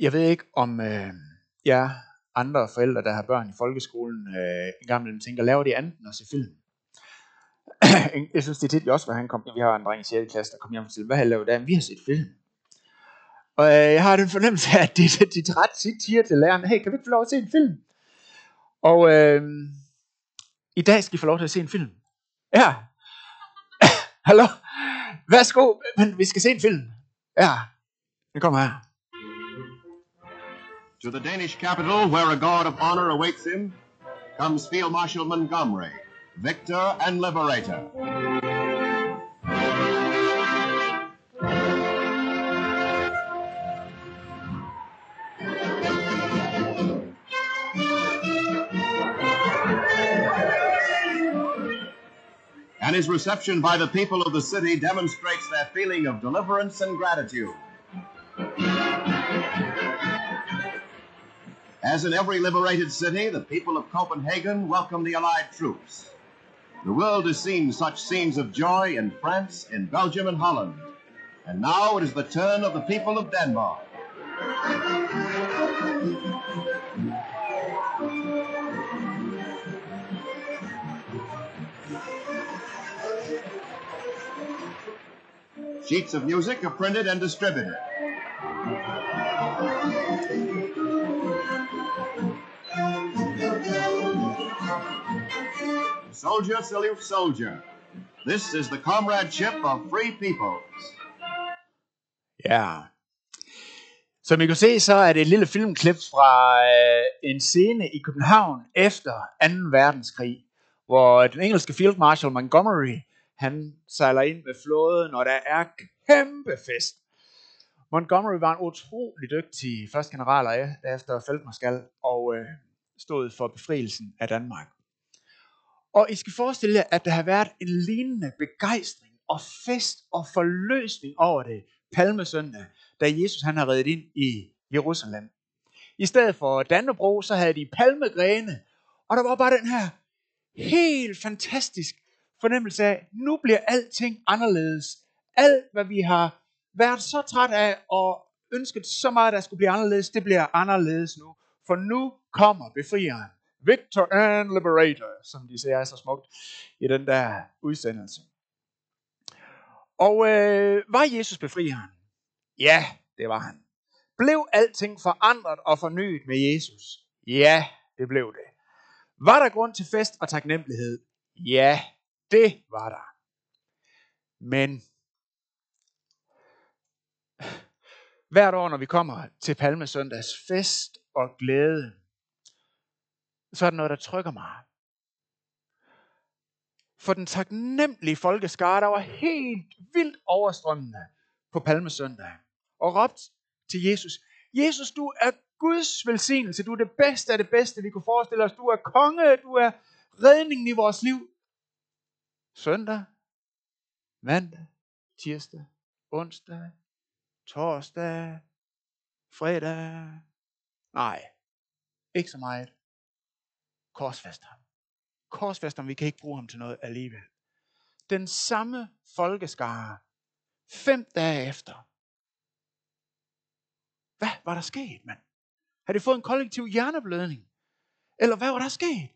Jeg ved ikke, om øh, jeg andre forældre, der har børn i folkeskolen, øh, en gang imellem tænker, laver de andet end at se film? jeg synes, det er tit også, hvor han kom. Vi har en dreng i 6. klasse, der kom hjem og siger, hvad har jeg lavet der? Vi har set film. Og øh, jeg har den fornemmelse af, at de, de, de ret tit siger til læreren, hey, kan vi ikke få lov at se en film? Og øh, i dag skal I få lov til at se en film. Ja. Hallo? Værsgo, men vi skal se en film. Ja, det kommer her. To the Danish capital, where a guard of honor awaits him, comes Field Marshal Montgomery, victor and liberator. And his reception by the people of the city demonstrates their feeling of deliverance and gratitude. As in every liberated city, the people of Copenhagen welcome the Allied troops. The world has seen such scenes of joy in France, in Belgium, and Holland. And now it is the turn of the people of Denmark. Sheets of music are printed and distributed. Soldier salute soldier. This is the comradeship of free peoples. Ja. Som I kan se, så er det et lille filmklip fra øh, en scene i København efter 2. verdenskrig, hvor den engelske Field Marshal Montgomery, han sejler ind med flåden, og der er kæmpe fest. Montgomery var en utrolig dygtig første general efter feltmarskal og øh, stod for befrielsen af Danmark. Og I skal forestille jer, at der har været en lignende begejstring og fest og forløsning over det palmesøndag, da Jesus han har reddet ind i Jerusalem. I stedet for Dannebro, så havde de palmegrene, og der var bare den her helt fantastisk fornemmelse af, nu bliver alting anderledes. Alt, hvad vi har været så træt af og ønsket så meget, der skulle blive anderledes, det bliver anderledes nu. For nu kommer befrieren. Victor and Liberator, som de siger så smukt i den der udsendelse. Og øh, var Jesus befrieren? Ja, det var han. Blev alting forandret og fornyet med Jesus? Ja, det blev det. Var der grund til fest og taknemmelighed? Ja, det var der. Men hvert år, når vi kommer til Palmesøndags fest og glæde, så er der noget, der trykker mig. For den taknemmelige folkeskare, der var helt vildt overstrømmende på Palmesøndag, og råbt til Jesus, Jesus, du er Guds velsignelse, du er det bedste af det bedste, vi kunne forestille os, du er konge, du er redningen i vores liv. Søndag, mandag, tirsdag, onsdag, torsdag, fredag. Nej, ikke så meget korsfæst ham. Korsfæst ham, vi kan ikke bruge ham til noget alligevel. Den samme folkeskare, fem dage efter. Hvad var der sket, mand? Har de fået en kollektiv hjerneblødning? Eller hvad var der sket?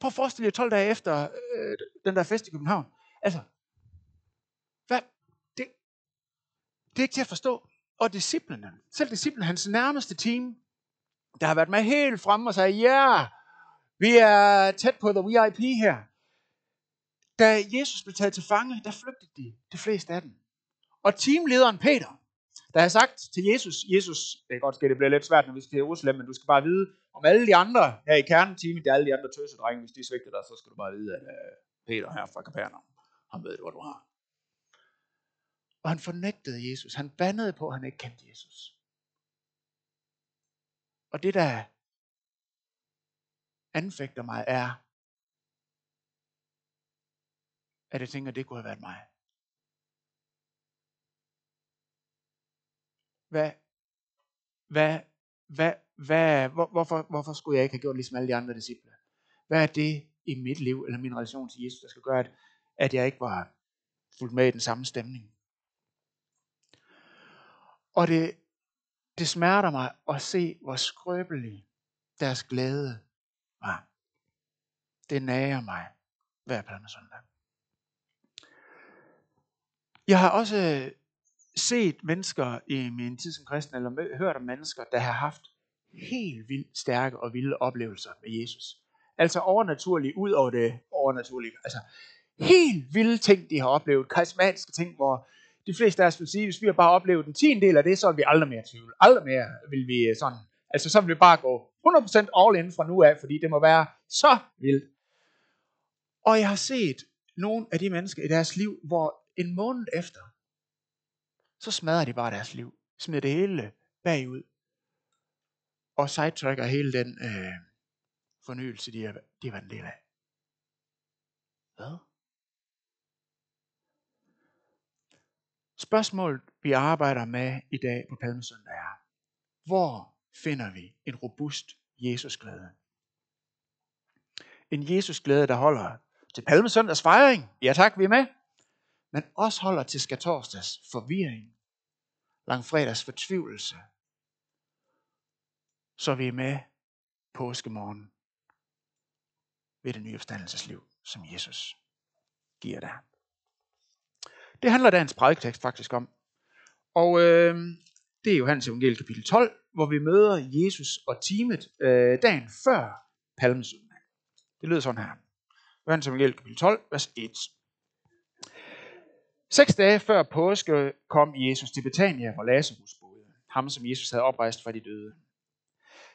Prøv at forestille jer 12 dage efter øh, den der fest i København. Altså, hvad? Det, det er ikke til at forstå. Og disciplinen, selv disciplinen, hans nærmeste team, der har været med helt frem og sagde, ja, yeah, vi er tæt på the VIP her. Da Jesus blev taget til fange, der flygtede de, de fleste af dem. Og teamlederen Peter, der har sagt til Jesus, Jesus, det kan godt ske, det bliver lidt svært, når vi skal til Jerusalem, men du skal bare vide, om alle de andre her i kerneteamet, det er alle de andre tøsedrenge, hvis de svigter dig, så skal du bare vide, at øh, Peter her fra Kapernaum, han ved, hvor du har. Og han fornægtede Jesus. Han bandede på, at han ikke kendte Jesus. Og det, der anfægter mig, er, at jeg tænker, at det kunne have været mig. Hvad, hvad, hvad, hvad, hvor, hvorfor, hvorfor skulle jeg ikke have gjort ligesom alle de andre disciple? Hvad er det i mit liv, eller min relation til Jesus, der skal gøre, at, at jeg ikke var fuldt med i den samme stemning? Og det, det smerter mig at se, hvor skrøbelig deres glæde var. Det nager mig hver palmesøndag. Jeg har også øh, set mennesker i min tid som kristen, eller hørt om mennesker, der har haft helt vildt stærke og vilde oplevelser med Jesus. Altså overnaturligt, ud over det overnaturlige. Altså helt vilde ting, de har oplevet. Karismatiske ting, hvor de fleste af os vil sige, hvis vi har bare oplevet en tiende del af det, så vil vi aldrig mere tvivle. Aldrig mere vil vi øh, sådan. Altså så vil vi bare gå 100% all in fra nu af, fordi det må være så vildt. Og jeg har set nogle af de mennesker i deres liv, hvor en måned efter, så smadrer de bare deres liv. Smider det hele bagud. Og sidetracker hele den øh, fornyelse, de har, de har været en del af. Hvad? Spørgsmålet, vi arbejder med i dag på Palmesøndag er, hvor finder vi en robust Jesusglæde? En Jesusglæde, der holder til Palmesøndags fejring. Ja tak, vi er med. Men også holder til skatorsdags forvirring. Langfredags fortvivlelse. Så vi er med påskemorgen ved det nye opstandelsesliv, som Jesus giver dig. Det handler dagens prædiketekst faktisk om. Og øh, det er Johannes evangeliet kapitel 12, hvor vi møder Jesus og teamet øh, dagen før palmesøndag. Det lyder sådan her. Johannes evangeliet kapitel 12, vers 1. Seks dage før påske kom Jesus til Betania, hvor Lazarus boede, ham som Jesus havde oprejst fra de døde.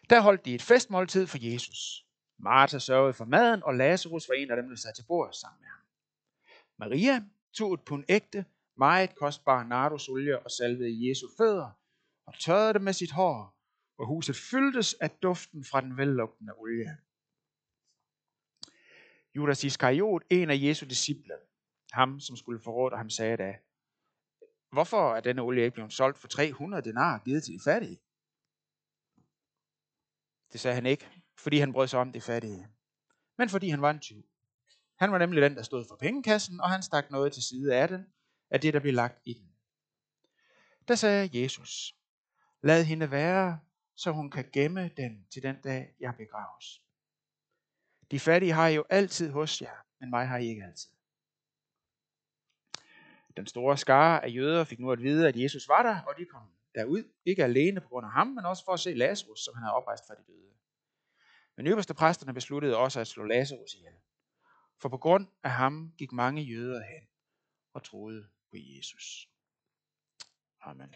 Der holdt de et festmåltid for Jesus. Martha sørgede for maden, og Lazarus var en af dem, der sad til bord sammen med ham. Maria tog et pund ægte, meget kostbar nardusolie og salvede Jesu fødder og tørrede det med sit hår, og huset fyldtes af duften fra den vellugtende olie. Judas Iskariot, en af Jesu disciple, ham som skulle forråde ham, sagde da, hvorfor er denne olie ikke blevet solgt for 300 denar givet til de fattige? Det sagde han ikke, fordi han brød sig om de fattige, men fordi han var en tyv. Han var nemlig den, der stod for pengekassen, og han stak noget til side af den, af det, der blev lagt i den. Der sagde Jesus, lad hende være, så hun kan gemme den til den dag, jeg begraves. De fattige har I jo altid hos jer, men mig har I ikke altid. Den store skare af jøder fik nu at vide, at Jesus var der, og de kom derud, ikke alene på grund af ham, men også for at se Lazarus, som han havde oprejst fra de døde. Men øverste præsterne besluttede også at slå Lazarus ihjel. For på grund af ham gik mange jøder hen og troede på Jesus. Amen.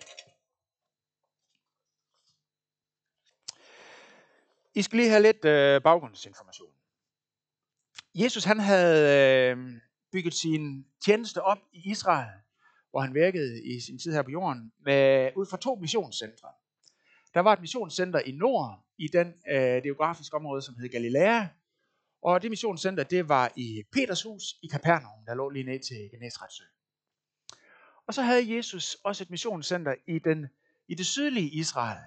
I skal lige have lidt øh, baggrundsinformation. Jesus han havde øh, bygget sin tjeneste op i Israel, hvor han virkede i sin tid her på jorden, med, ud fra to missionscentre. Der var et missionscenter i nord, i den øh, geografiske område, som hed Galilea, og det missionscenter, det var i Petershus i Kapernaum, der lå lige ned til Genesretsø. Og så havde Jesus også et missionscenter i, den, i det sydlige Israel,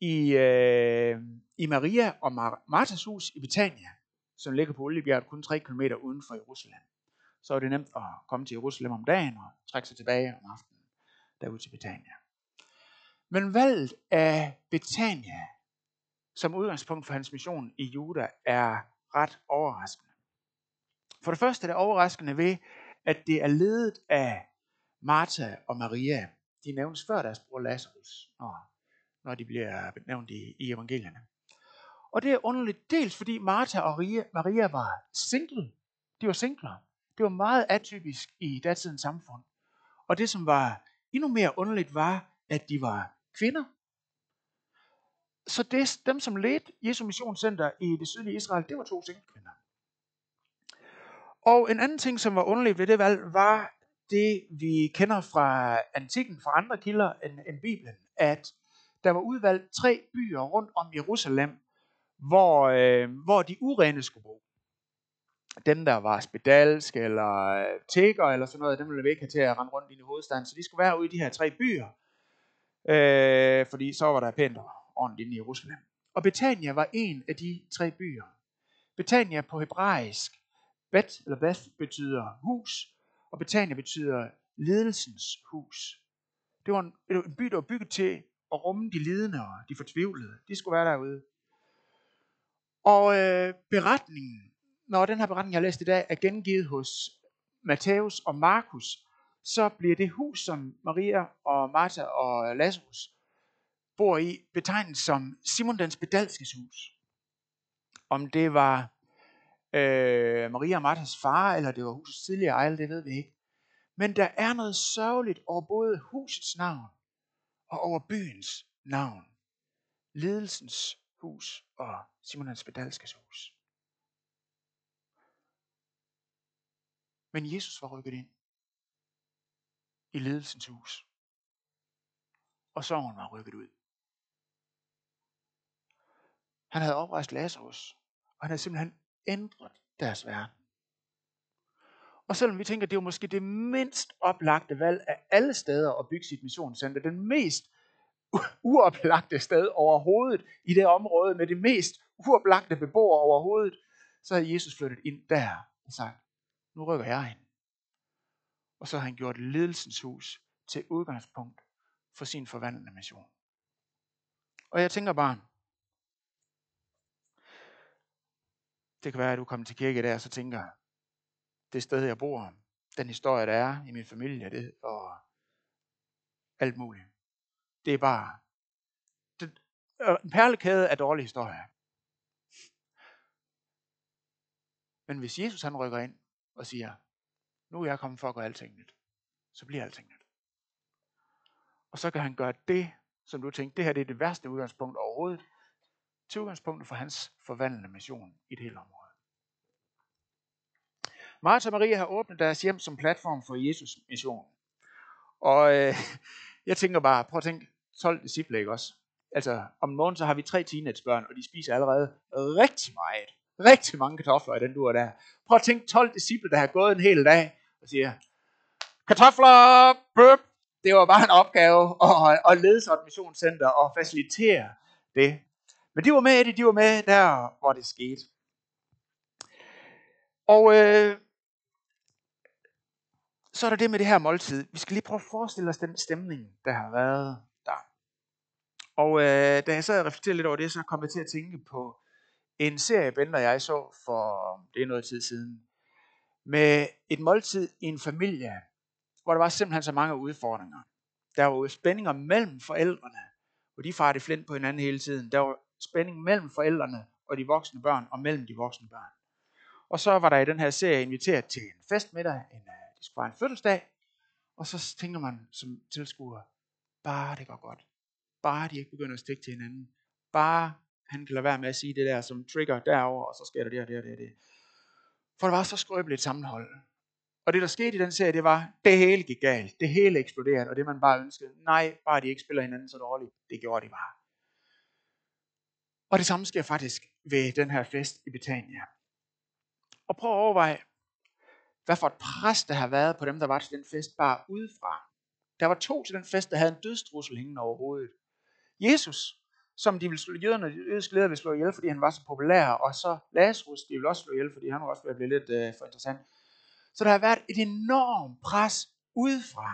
i, øh, i Maria og Mar- Martas hus i Betania, som ligger på Oliebjerget kun 3 km uden for Jerusalem. Så er det nemt at komme til Jerusalem om dagen og trække sig tilbage om aftenen derud til Betania. Men valget af Betania som udgangspunkt for hans mission i Juda er ret overraskende. For det første er det overraskende ved, at det er ledet af Martha og Maria. De nævnes før deres bror Lazarus, når, når de bliver nævnt i, i evangelierne. Og det er underligt, dels fordi Martha og Maria, var single. De var singler. Det var meget atypisk i datidens samfund. Og det, som var endnu mere underligt, var, at de var kvinder. Så det, dem, som ledte Jesu Missionscenter i det sydlige Israel, det var to kvinder. Og en anden ting, som var underligt ved det valg, var det, vi kender fra antikken, fra andre kilder end, end Bibelen, at der var udvalgt tre byer rundt om Jerusalem, hvor, øh, hvor de urene skulle bo. Dem, der var spedalsk eller øh, tækker eller sådan noget, dem ville vi ikke have til at rende rundt i hovedstaden. Så de skulle være ude i de her tre byer, øh, fordi så var der pænt ordentligt inde i Jerusalem. Og Betania var en af de tre byer. Betania på hebraisk, Bet eller Beth betyder hus, og Betania betyder ledelsens hus. Det var en, en by, der var bygget til at rumme de lidende og de fortvivlede. De skulle være derude. Og øh, beretningen, når den her beretning, jeg har læst i dag, er gengivet hos Matthæus og Markus, så bliver det hus, som Maria og Martha og Lazarus bor i, betegnet som Simon den Spedalskes hus. Om det var øh, Maria og Marthas far, eller det var husets tidligere ejer, det ved vi ikke. Men der er noget sørgeligt over både husets navn og over byens navn. Ledelsens hus og Simon den Spedalskes hus. Men Jesus var rykket ind i ledelsens hus. Og sorgen var rykket ud. Han havde oprejst Lazarus, og han havde simpelthen ændret deres verden. Og selvom vi tænker, at det er måske det mindst oplagte valg af alle steder at bygge sit missionscenter, den mest uoplagte sted overhovedet i det område med det mest uoplagte beboere overhovedet, så havde Jesus flyttet ind der og sagt, nu rykker jeg ind. Og så har han gjort ledelsens hus til udgangspunkt for sin forvandlende mission. Og jeg tænker bare, det kan være, at du kommer til kirke der, og så tænker, det sted, jeg bor, den historie, der er i min familie, det, og alt muligt. Det er bare det, øh, en perlekæde af dårlige historier. Men hvis Jesus han rykker ind og siger, nu er jeg kommet for at gøre alting nyt, så bliver alting nyt. Og så kan han gøre det, som du tænkte, det her det er det værste udgangspunkt overhovedet, til udgangspunktet for hans forvandlende mission i det hele område. Martha og Maria har åbnet deres hjem som platform for Jesus mission. Og øh, jeg tænker bare, prøv at tænke, 12 disciple, ikke også? Altså, om morgenen så har vi tre teenagebørn, og de spiser allerede rigtig meget. Rigtig mange kartofler i den dur der. Prøv at tænke 12 disciple, der har gået en hel dag, og siger, kartofler, bøb. Det var bare en opgave at, at lede sig et missionscenter og facilitere det. Men de var med i det, de var med der, hvor det skete. Og øh, så er der det med det her måltid. Vi skal lige prøve at forestille os den stemning, der har været der. Og øh, da jeg sad og reflekterede lidt over det, så kom jeg til at tænke på en serie, Bender jeg så for, det er noget tid siden, med et måltid i en familie, hvor der var simpelthen så mange udfordringer. Der var jo spændinger mellem forældrene, hvor de farede flint på hinanden hele tiden. Der var spænding mellem forældrene og de voksne børn, og mellem de voksne børn. Og så var der i den her serie inviteret til en festmiddag, en øh, det skulle være en fødselsdag, og så tænker man som tilskuer, bare det går godt. Bare de ikke begynder at stikke til hinanden. Bare han kan lade være med at sige det der som trigger derover og så sker der det og det og det og det. For det var så skrøbeligt sammenhold. Og det der skete i den serie, det var, det hele gik galt. Det hele eksploderede, og det man bare ønskede, nej, bare de ikke spiller hinanden så dårligt. Det gjorde de bare. Og det samme sker faktisk ved den her fest i Betania. Og prøv at overveje, hvad for et pres der har været på dem, der var til den fest, bare udefra. Der var to til den fest, der havde en dødstrussel hængende over hovedet. Jesus, som de ville slå, jøderne, de jødiske ledere ville slå ihjel, fordi han var så populær, og så Lazarus, de ville også slå ihjel, fordi han var også ved at blive lidt øh, for interessant. Så der har været et enormt pres udefra.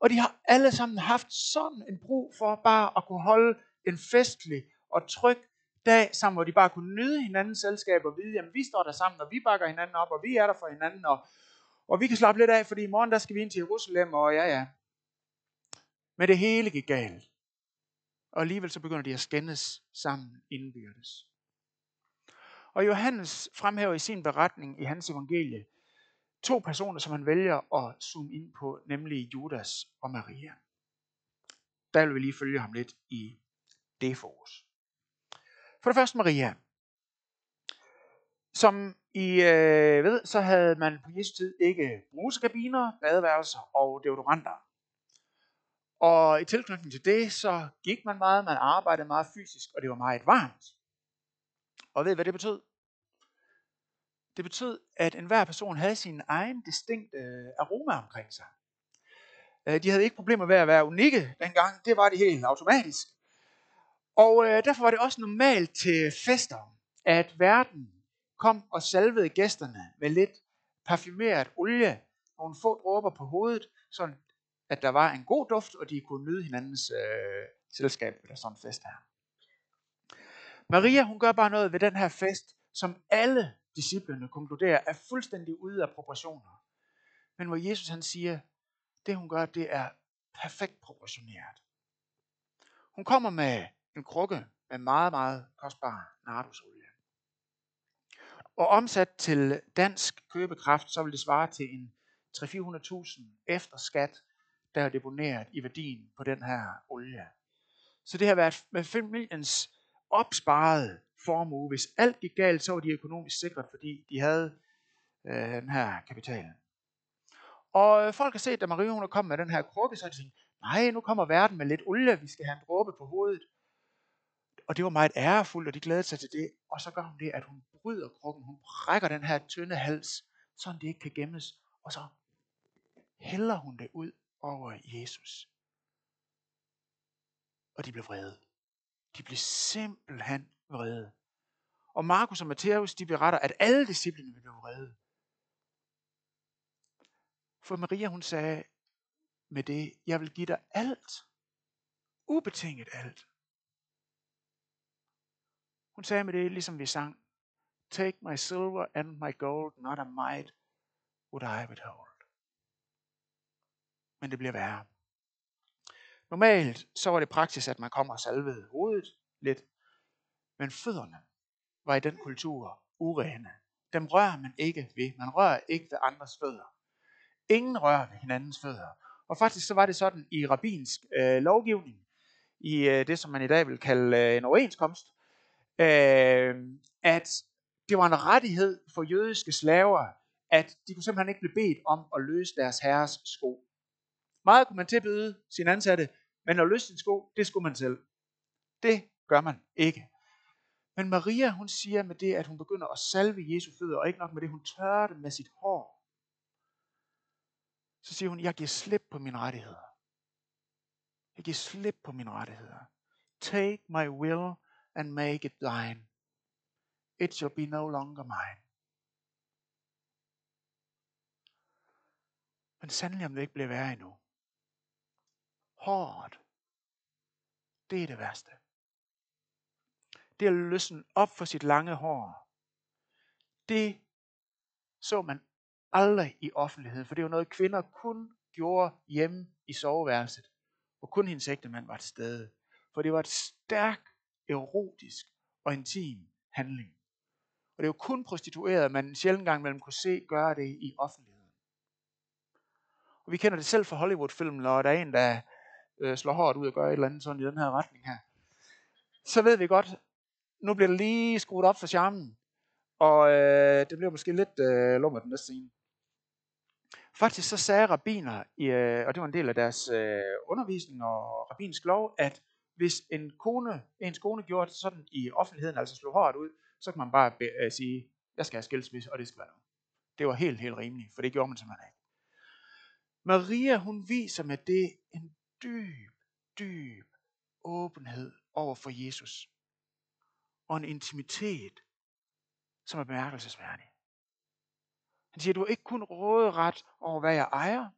Og de har alle sammen haft sådan en brug for bare at kunne holde en festlig og tryg dag sammen, hvor de bare kunne nyde hinandens selskab og vide, at vi står der sammen, og vi bakker hinanden op, og vi er der for hinanden, og, og vi kan slappe lidt af, fordi i morgen der skal vi ind til Jerusalem, og ja ja. Men det hele gik galt. Og alligevel så begynder de at skændes sammen indbyrdes. Og Johannes fremhæver i sin beretning i hans evangelie to personer, som han vælger at zoome ind på, nemlig Judas og Maria. Der vil vi lige følge ham lidt i det fokus. For det første Maria. Som I øh, ved, så havde man på Jesu tid ikke brusekabiner, badeværelser og deodoranter. Og i tilknytning til det, så gik man meget, man arbejdede meget fysisk, og det var meget varmt. Og ved I, hvad det betød? Det betød, at enhver person havde sin egen distinkte øh, aroma omkring sig. Øh, de havde ikke problemer med at være unikke dengang, det var det helt automatisk. Og øh, derfor var det også normalt til fester, at verden kom og salvede gæsterne med lidt parfumeret olie, nogle få dråber på hovedet, sådan at der var en god duft, og de kunne nyde hinandens øh, selskab ved sådan en fest her. Maria, hun gør bare noget ved den her fest, som alle disciplene konkluderer er fuldstændig ude af proportioner. Men hvor Jesus han siger, det hun gør, det er perfekt proportioneret. Hun kommer med en krukke med meget, meget kostbar nardusolie. Og omsat til dansk købekraft, så vil det svare til en 300-400.000 efter skat, der er deponeret i værdien på den her olie. Så det har været med familiens opsparede formue. Hvis alt gik galt, så var de økonomisk sikret, fordi de havde øh, den her kapital. Og øh, folk har set, at Marie hun er kommet med den her krukke, så har de tænkt, nej, nu kommer verden med lidt olie, vi skal have en dråbe på hovedet. Og det var meget ærefuldt, og de glædede sig til det. Og så gør hun det, at hun bryder krukken, hun brækker den her tynde hals, så det ikke kan gemmes. Og så hælder hun det ud over Jesus. Og de blev vrede. De blev simpelthen vrede. Og Markus og Matthæus, de beretter, at alle disciplene blev vrede. For Maria, hun sagde med det, jeg vil give dig alt. Ubetinget alt. Hun sagde med det, ligesom vi sang, Take my silver and my gold, not a mite would I withhold. Men det bliver værre. Normalt så var det praksis, at man kommer og salvede hovedet lidt, men fødderne var i den kultur urene. Dem rører man ikke ved. Man rører ikke ved andres fødder. Ingen rører ved hinandens fødder. Og faktisk så var det sådan i rabbinsk øh, lovgivning, i øh, det som man i dag vil kalde øh, en overenskomst, øh, at det var en rettighed for jødiske slaver, at de kunne simpelthen ikke blive bedt om at løse deres herres sko. Meget kunne man tilbyde sin ansatte, men at løse sin sko, det skulle man selv. Det gør man ikke. Men Maria, hun siger med det, at hun begynder at salve Jesu fødder, og ikke nok med det, hun tørrer det med sit hår. Så siger hun, jeg giver slip på mine rettigheder. Jeg giver slip på mine rettigheder. Take my will and make it thine. It shall be no longer mine. Men sandelig om det ikke bliver værre endnu. Hårdt. Det er det værste. Det at løsne op for sit lange hår. Det så man aldrig i offentligheden, for det var noget, kvinder kun gjorde hjemme i soveværelset, og kun hendes ægtemand var til stede. For det var et stærkt, erotisk og intim handling. Og det er jo kun prostitueret, man sjældent gang mellem kunne se gøre det i offentligheden. Og vi kender det selv fra Hollywood-film, når der er en, der øh, slår hårdt ud og gør et eller andet sådan i den her retning her. Så ved vi godt, nu bliver det lige skruet op for charmen. Og øh, det bliver måske lidt øh, lummer den næste scene. Faktisk så sagde rabiner, øh, og det var en del af deres øh, undervisning og rabbinsk lov, at hvis en kone, ens kone gjorde det sådan i offentligheden, altså slog hårdt ud, så kan man bare be, øh, sige, jeg skal have skilsmisse, og det skal være nu. Det var helt, helt rimeligt, for det gjorde man simpelthen ikke. Maria, hun viser med det en dyb, dyb åbenhed over for Jesus. Og en intimitet, som er bemærkelsesværdig. Han siger, du har ikke kun råderet over, hvad jeg ejer.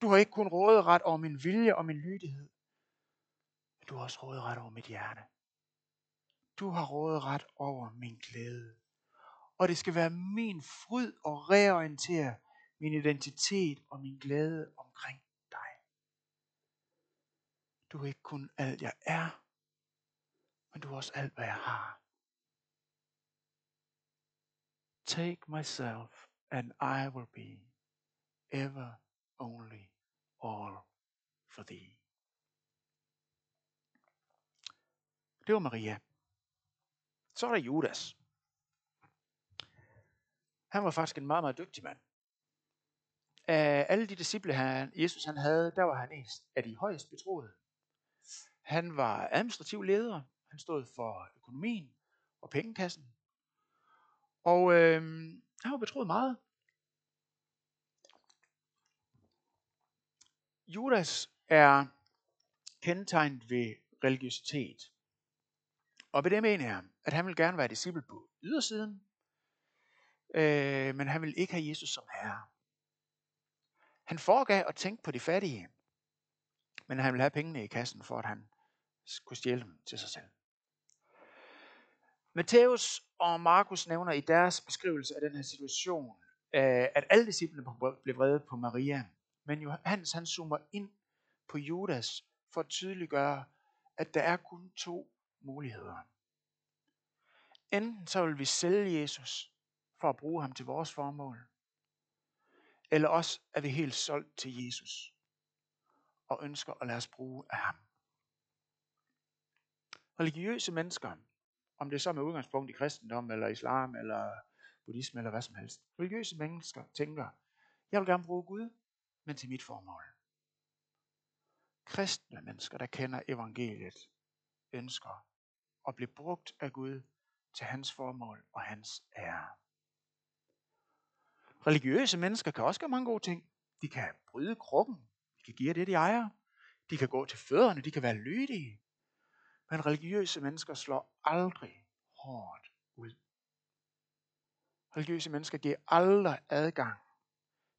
Du har ikke kun råderet over min vilje og min lydighed. Men du har også råderet over mit hjerte. Du har råderet over min glæde. Og det skal være min fryd at reorientere min identitet og min glæde omkring dig. Du er ikke kun alt jeg er, men du er også alt hvad jeg har. Take myself and I will be ever only all for thee. Det var Maria. Så er der Judas. Han var faktisk en meget, meget dygtig mand. Af alle de disciple, han, Jesus han havde, der var han en af de højst betroede. Han var administrativ leder. Han stod for økonomien og pengekassen. Og øh, han var betroet meget. Judas er kendetegnet ved religiøsitet. Og ved det mener jeg, at han vil gerne være disciple på ydersiden, øh, men han vil ikke have Jesus som herre. Han foregav at tænke på de fattige, men han ville have pengene i kassen, for at han skulle stjæle dem til sig selv. Matthæus og Markus nævner i deres beskrivelse af den her situation, øh, at alle disciplene blev vrede på Maria. Men Johannes han zoomer ind på Judas for at tydeliggøre, at der er kun to muligheder. Enten så vil vi sælge Jesus for at bruge ham til vores formål, eller også er vi helt solgt til Jesus og ønsker at lade os bruge af ham. Religiøse mennesker, om det er så med udgangspunkt i kristendom, eller islam, eller buddhisme, eller hvad som helst. Religiøse mennesker tænker, jeg vil gerne bruge Gud, men til mit formål. Kristne mennesker, der kender evangeliet, ønsker og blive brugt af Gud til hans formål og hans ære. Religiøse mennesker kan også gøre mange gode ting. De kan bryde krukken. De kan give det, de ejer. De kan gå til fødderne. De kan være lydige. Men religiøse mennesker slår aldrig hårdt ud. Religiøse mennesker giver aldrig adgang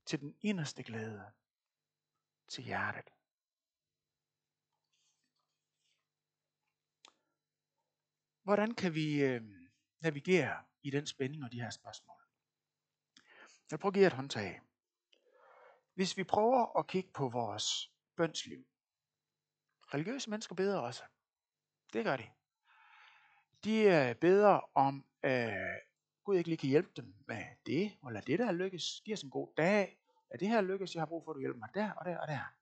til den inderste glæde, til hjertet. Hvordan kan vi øh, navigere i den spænding og de her spørgsmål? Jeg prøver at give et håndtag. Hvis vi prøver at kigge på vores bønsliv. Religiøse mennesker beder også. Det gør de. De øh, beder om, at øh, Gud ikke lige kan hjælpe dem med det, og lad det der lykkes. Giv os en god dag. at det her lykkes. Jeg har brug for, at du hjælper mig der og der og der.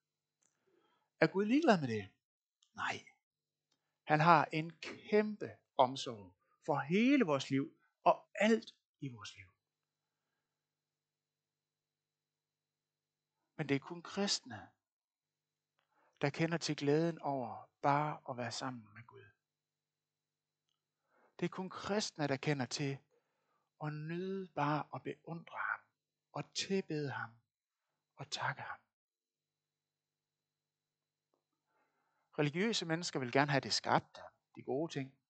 Er Gud ligeglad med det? Nej. Han har en kæmpe omsorg for hele vores liv og alt i vores liv. Men det er kun kristne, der kender til glæden over bare at være sammen med Gud. Det er kun kristne, der kender til at nyde bare at beundre ham og tilbede ham og takke ham. Religiøse mennesker vil gerne have det skabte, de gode ting.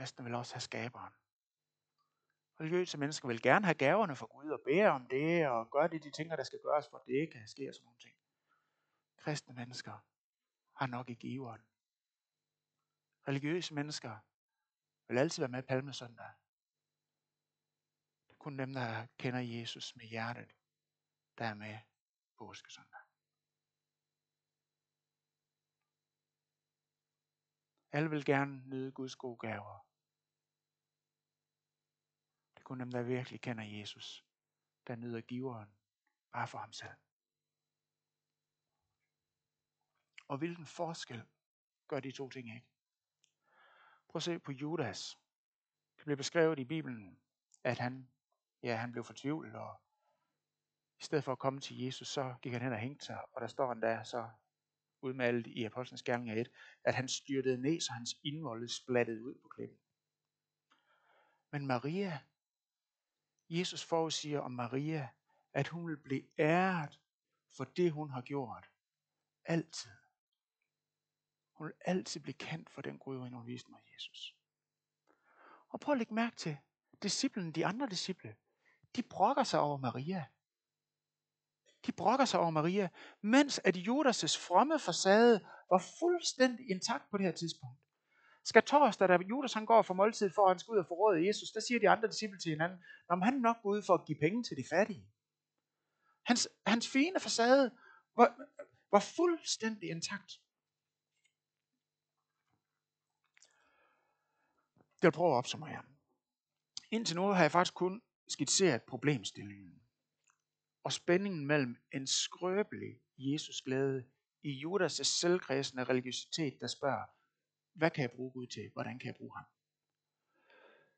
Kristne vil også have skaberen. Religiøse mennesker vil gerne have gaverne for Gud og bære om det og gøre det, de tænker, der skal gøres, for at det kan ske og sådan nogle ting. Kristne mennesker har nok i giveren. Religiøse mennesker vil altid være med palmesøndag. Det er kun dem, der kender Jesus med hjertet, der er med påskesøndag. Alle vil gerne nyde Guds gode gaver. Kun dem, der virkelig kender Jesus, der nyder giveren bare for ham selv. Og hvilken forskel gør de to ting ikke? Prøv at se på Judas. Det bliver beskrevet i Bibelen, at han, ja, han blev fortvivlet, og i stedet for at komme til Jesus, så gik han hen og hængte sig, og der står han der så udmalet i Apostlenes Gerninger 1, at han styrtede ned, så hans indvolde splattede ud på klippen. Men Maria, Jesus forudsiger om Maria, at hun vil blive æret for det, hun har gjort. Altid. Hun vil altid blive kendt for den gode hun viste mig Jesus. Og prøv at lægge mærke til, disciplen, de andre disciple, de brokker sig over Maria. De brokker sig over Maria, mens at Judas' fromme facade var fuldstændig intakt på det her tidspunkt. Skal torsdag, da Judas han går for måltid for, at han skal ud og forråde Jesus, der siger de andre disciple til hinanden, om han nok går ud for at give penge til de fattige. Hans, hans fine facade var, var fuldstændig intakt. Jeg vil prøve at opsummere. Indtil nu har jeg faktisk kun skitseret problemstillingen og spændingen mellem en skrøbelig Jesus glæde i Judas' selvkredsende religiøsitet, der spørger, hvad kan jeg bruge Gud til? Hvordan kan jeg bruge ham?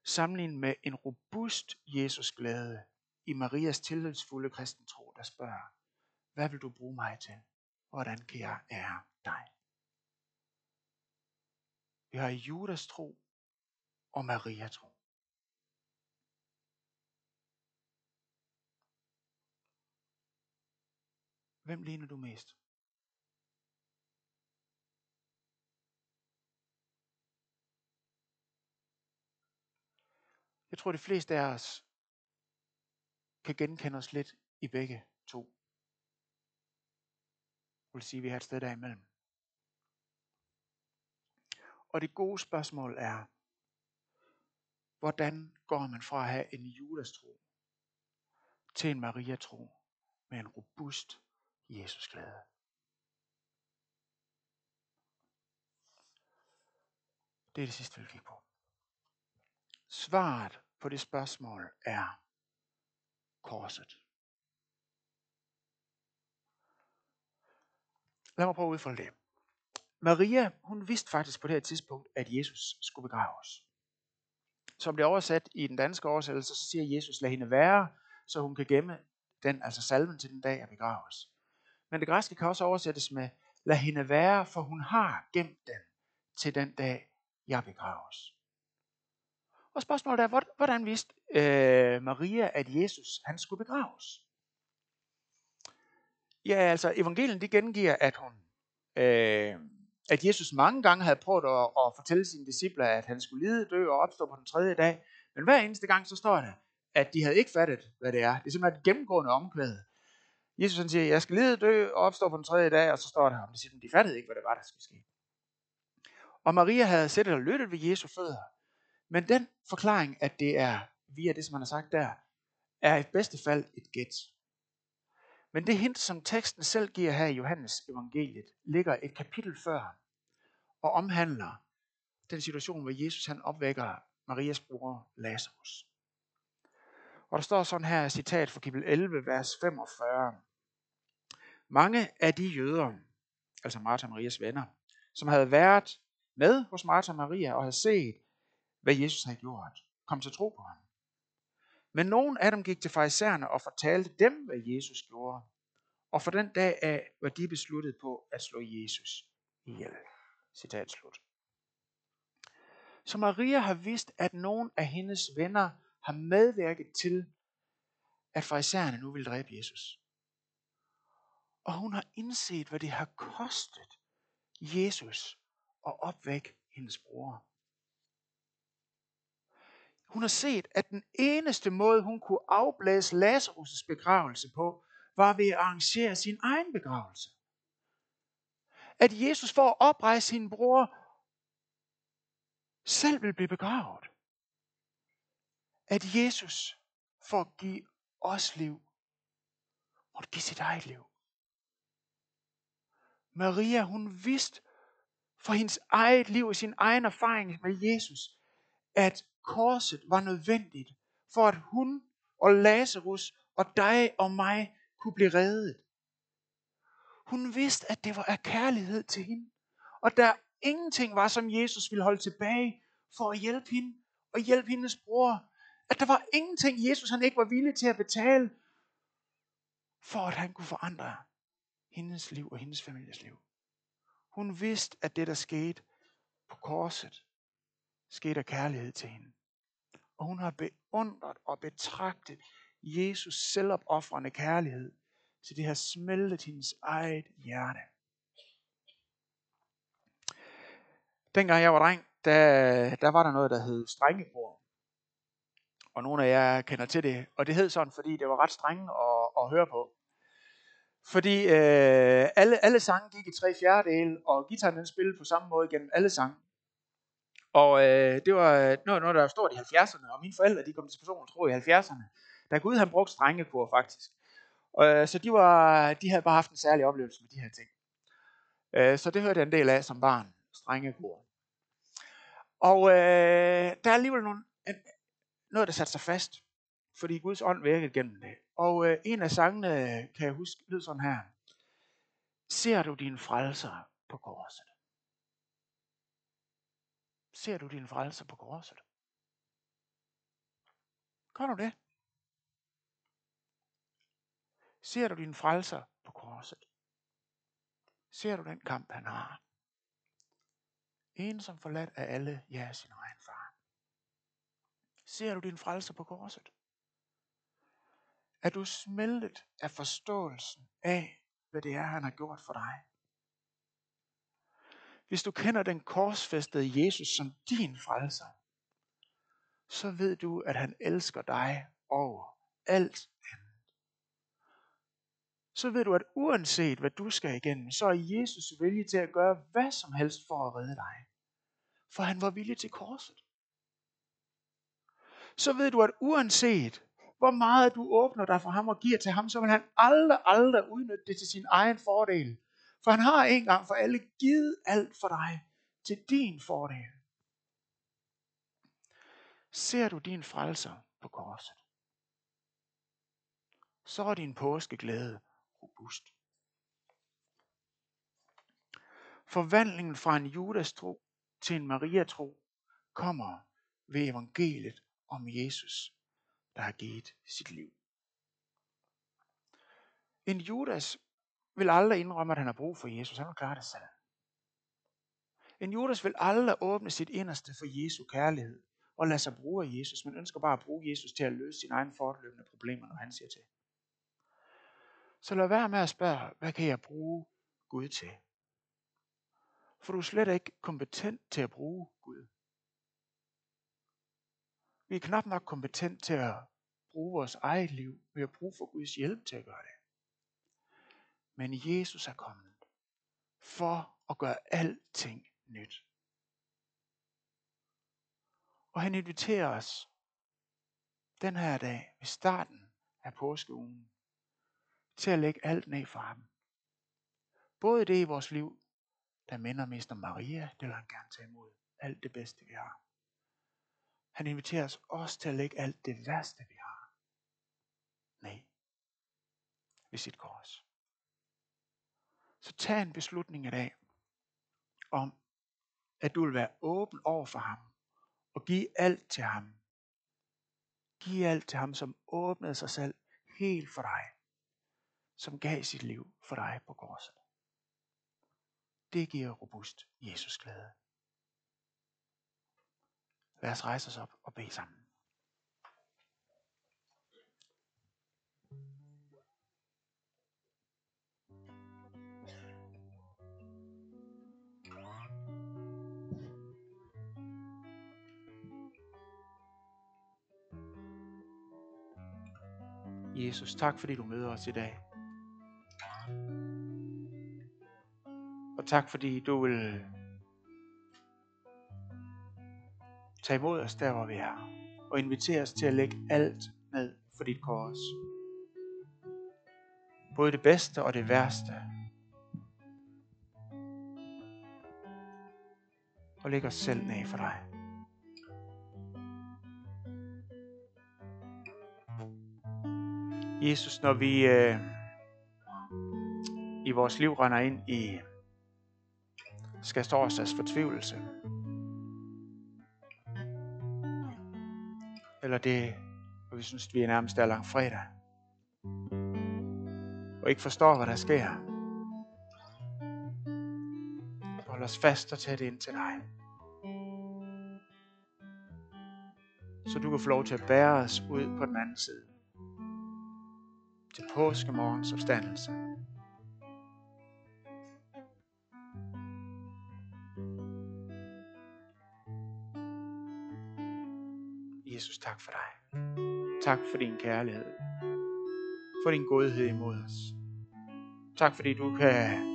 Sammenlignet med en robust Jesusglæde i Marias tillidsfulde kristen tro, der spørger, hvad vil du bruge mig til? Hvordan kan jeg ære dig? Vi har Judas tro og Maria tro. Hvem ligner du mest? Jeg tror, de fleste af os kan genkende os lidt i begge to. vil sige, at vi har et sted derimellem. Og det gode spørgsmål er, hvordan går man fra at have en Judas-tro til en Maria-tro med en robust Jesus-glæde? Det er det sidste, vi vil kigge på. Svaret på det spørgsmål er korset. Lad mig prøve at udfolde det. Maria, hun vidste faktisk på det her tidspunkt, at Jesus skulle begraves. Som det er oversat i den danske oversættelse, så siger Jesus, lad hende være, så hun kan gemme den, altså salven til den dag, at begraves. Men det græske kan også oversættes med, lad hende være, for hun har gemt den til den dag, jeg begraves. Og spørgsmålet er, hvordan vidste øh, Maria, at Jesus han skulle begraves? Ja, altså evangelien de gengiver, at hun, øh, at Jesus mange gange havde prøvet at, at fortælle sine disciple, at han skulle lide, dø og opstå på den tredje dag. Men hver eneste gang, så står der, at de havde ikke fattet, hvad det er. Det er simpelthen et gennemgående omkvæd. Jesus han siger, jeg skal lide, dø og opstå på den tredje dag, og så står der om de fattede ikke, hvad det var, der skulle ske. Og Maria havde set og lyttet ved Jesu fødder. Men den forklaring, at det er via det, som han har sagt der, er i bedste fald et gæt. Men det hint, som teksten selv giver her i Johannes evangeliet, ligger et kapitel før og omhandler den situation, hvor Jesus han opvækker Marias bror Lazarus. Og der står sådan her, citat fra kapitel 11, vers 45. Mange af de jøder, altså Martha og Marias venner, som havde været med hos Martha og Maria og havde set, hvad Jesus havde gjort, kom til tro på ham. Men nogen af dem gik til farisæerne og fortalte dem, hvad Jesus gjorde. Og for den dag af var de besluttet på at slå Jesus ihjel. Citat slut. Så Maria har vidst, at nogen af hendes venner har medvirket til, at farisæerne nu vil dræbe Jesus. Og hun har indset, hvad det har kostet Jesus at opvække hendes bror. Hun har set, at den eneste måde, hun kunne afblæse Lazarus' begravelse på, var ved at arrangere sin egen begravelse. At Jesus for at oprejse sin bror, selv vil blive begravet. At Jesus for at give os liv, måtte give sit eget liv. Maria, hun vidste for hendes eget liv og sin egen erfaring med Jesus, at korset var nødvendigt for at hun og Lazarus og dig og mig kunne blive reddet. Hun vidste, at det var af kærlighed til hende. Og der ingenting var, som Jesus ville holde tilbage for at hjælpe hende og hjælpe hendes bror. At der var ingenting, Jesus han ikke var villig til at betale, for at han kunne forandre hendes liv og hendes families liv. Hun vidste, at det, der skete på korset, skete af kærlighed til hende. Og hun har beundret og betragtet Jesus selvopoffrende kærlighed, så det har smeltet hendes eget hjerte. Dengang jeg var dreng, der, der var der noget, der hed strengekor. Og nogle af jer kender til det. Og det hed sådan, fordi det var ret strenge at, at høre på. Fordi øh, alle, alle sange gik i tre fjerdedele, og gitaren den spillede på samme måde gennem alle sange. Og øh, det var øh, noget, noget, der var stort i 70'erne, og mine forældre de kom til personen tro i 70'erne. Da Gud han brugte strengekor faktisk. Og, øh, så de, var, de havde bare haft en særlig oplevelse med de her ting. Øh, så det hørte jeg en del af som barn, strengekor. Og øh, der er alligevel nogle, en, noget, der satte sig fast, fordi Guds ånd virkede gennem det. Og øh, en af sangene, kan jeg huske, lød sådan her. Ser du din frelser på korset? Ser du din frelser på korset? Gør du det? Ser du din frelser på korset? Ser du den kamp, han har? En som forladt af alle, ja, sin egen far. Ser du din frelser på korset? Er du smeltet af forståelsen af, hvad det er, han har gjort for dig? Hvis du kender den korsfæstede Jesus som din frelser, så ved du, at han elsker dig over alt andet. så ved du, at uanset hvad du skal igennem, så er Jesus villig til at gøre hvad som helst for at redde dig. For han var villig til korset. Så ved du, at uanset hvor meget du åbner dig for ham og giver til ham, så vil han aldrig, aldrig udnytte det til sin egen fordel. For han har en gang for alle givet alt for dig til din fordel. Ser du din frelser på korset, så er din påskeglæde robust. Forvandlingen fra en Judas tro til en Maria tro kommer ved evangeliet om Jesus, der har givet sit liv. En Judas vil aldrig indrømme, at han har brug for Jesus. Han vil klare det selv. En Judas vil aldrig åbne sit inderste for Jesu kærlighed og lade sig bruge af Jesus, men ønsker bare at bruge Jesus til at løse sine egne fortløbende problemer, når han siger til. Så lad være med at spørge, hvad kan jeg bruge Gud til? For du er slet ikke kompetent til at bruge Gud. Vi er knap nok kompetent til at bruge vores eget liv. Vi har brug for Guds hjælp til at gøre det. Men Jesus er kommet for at gøre alting nyt. Og han inviterer os den her dag ved starten af påskeugen til at lægge alt ned for ham. Både det i vores liv, der minder mest om Maria, det vil han gerne tage imod. Alt det bedste, vi har. Han inviterer os også til at lægge alt det værste, vi har. Nej. Ved sit kors. Så tag en beslutning i dag om, at du vil være åben over for ham og give alt til ham. Giv alt til ham, som åbnede sig selv helt for dig. Som gav sit liv for dig på korset. Det giver robust Jesus glæde. Lad os rejse os op og bede sammen. Jesus, tak fordi du møder os i dag. Og tak fordi du vil tage imod os der, hvor vi er. Og invitere os til at lægge alt ned for dit kors. Både det bedste og det værste. Og lægge os selv ned for dig. Jesus, når vi øh, i vores liv render ind i skal stå os fortvivlelse, eller det, hvor vi synes, vi er nærmest er lang fredag, og ikke forstår, hvad der sker, hold os fast og tæt ind til dig. Så du kan få lov til at bære os ud på den anden side til påskemorgens opstandelse. Jesus, tak for dig. Tak for din kærlighed. For din godhed imod os. Tak fordi du kan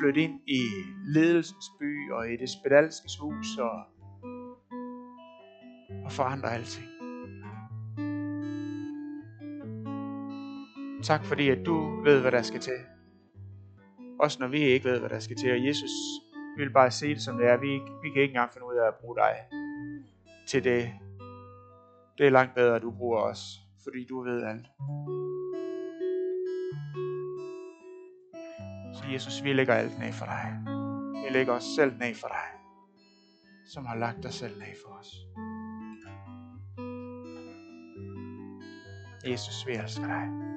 flytte ind i ledelsens by og i det spedalskes hus og, og forandre alting. Tak fordi, at du ved, hvad der skal til. Også når vi ikke ved, hvad der skal til. Og Jesus vi vil bare se det som det er. Vi, vi kan ikke engang finde ud af at bruge dig til det. Det er langt bedre, at du bruger os, fordi du ved alt. Så Jesus, vi lægger alt ned for dig. Vi lægger os selv ned for dig, som har lagt dig selv ned for os. Jesus, vi elsker dig.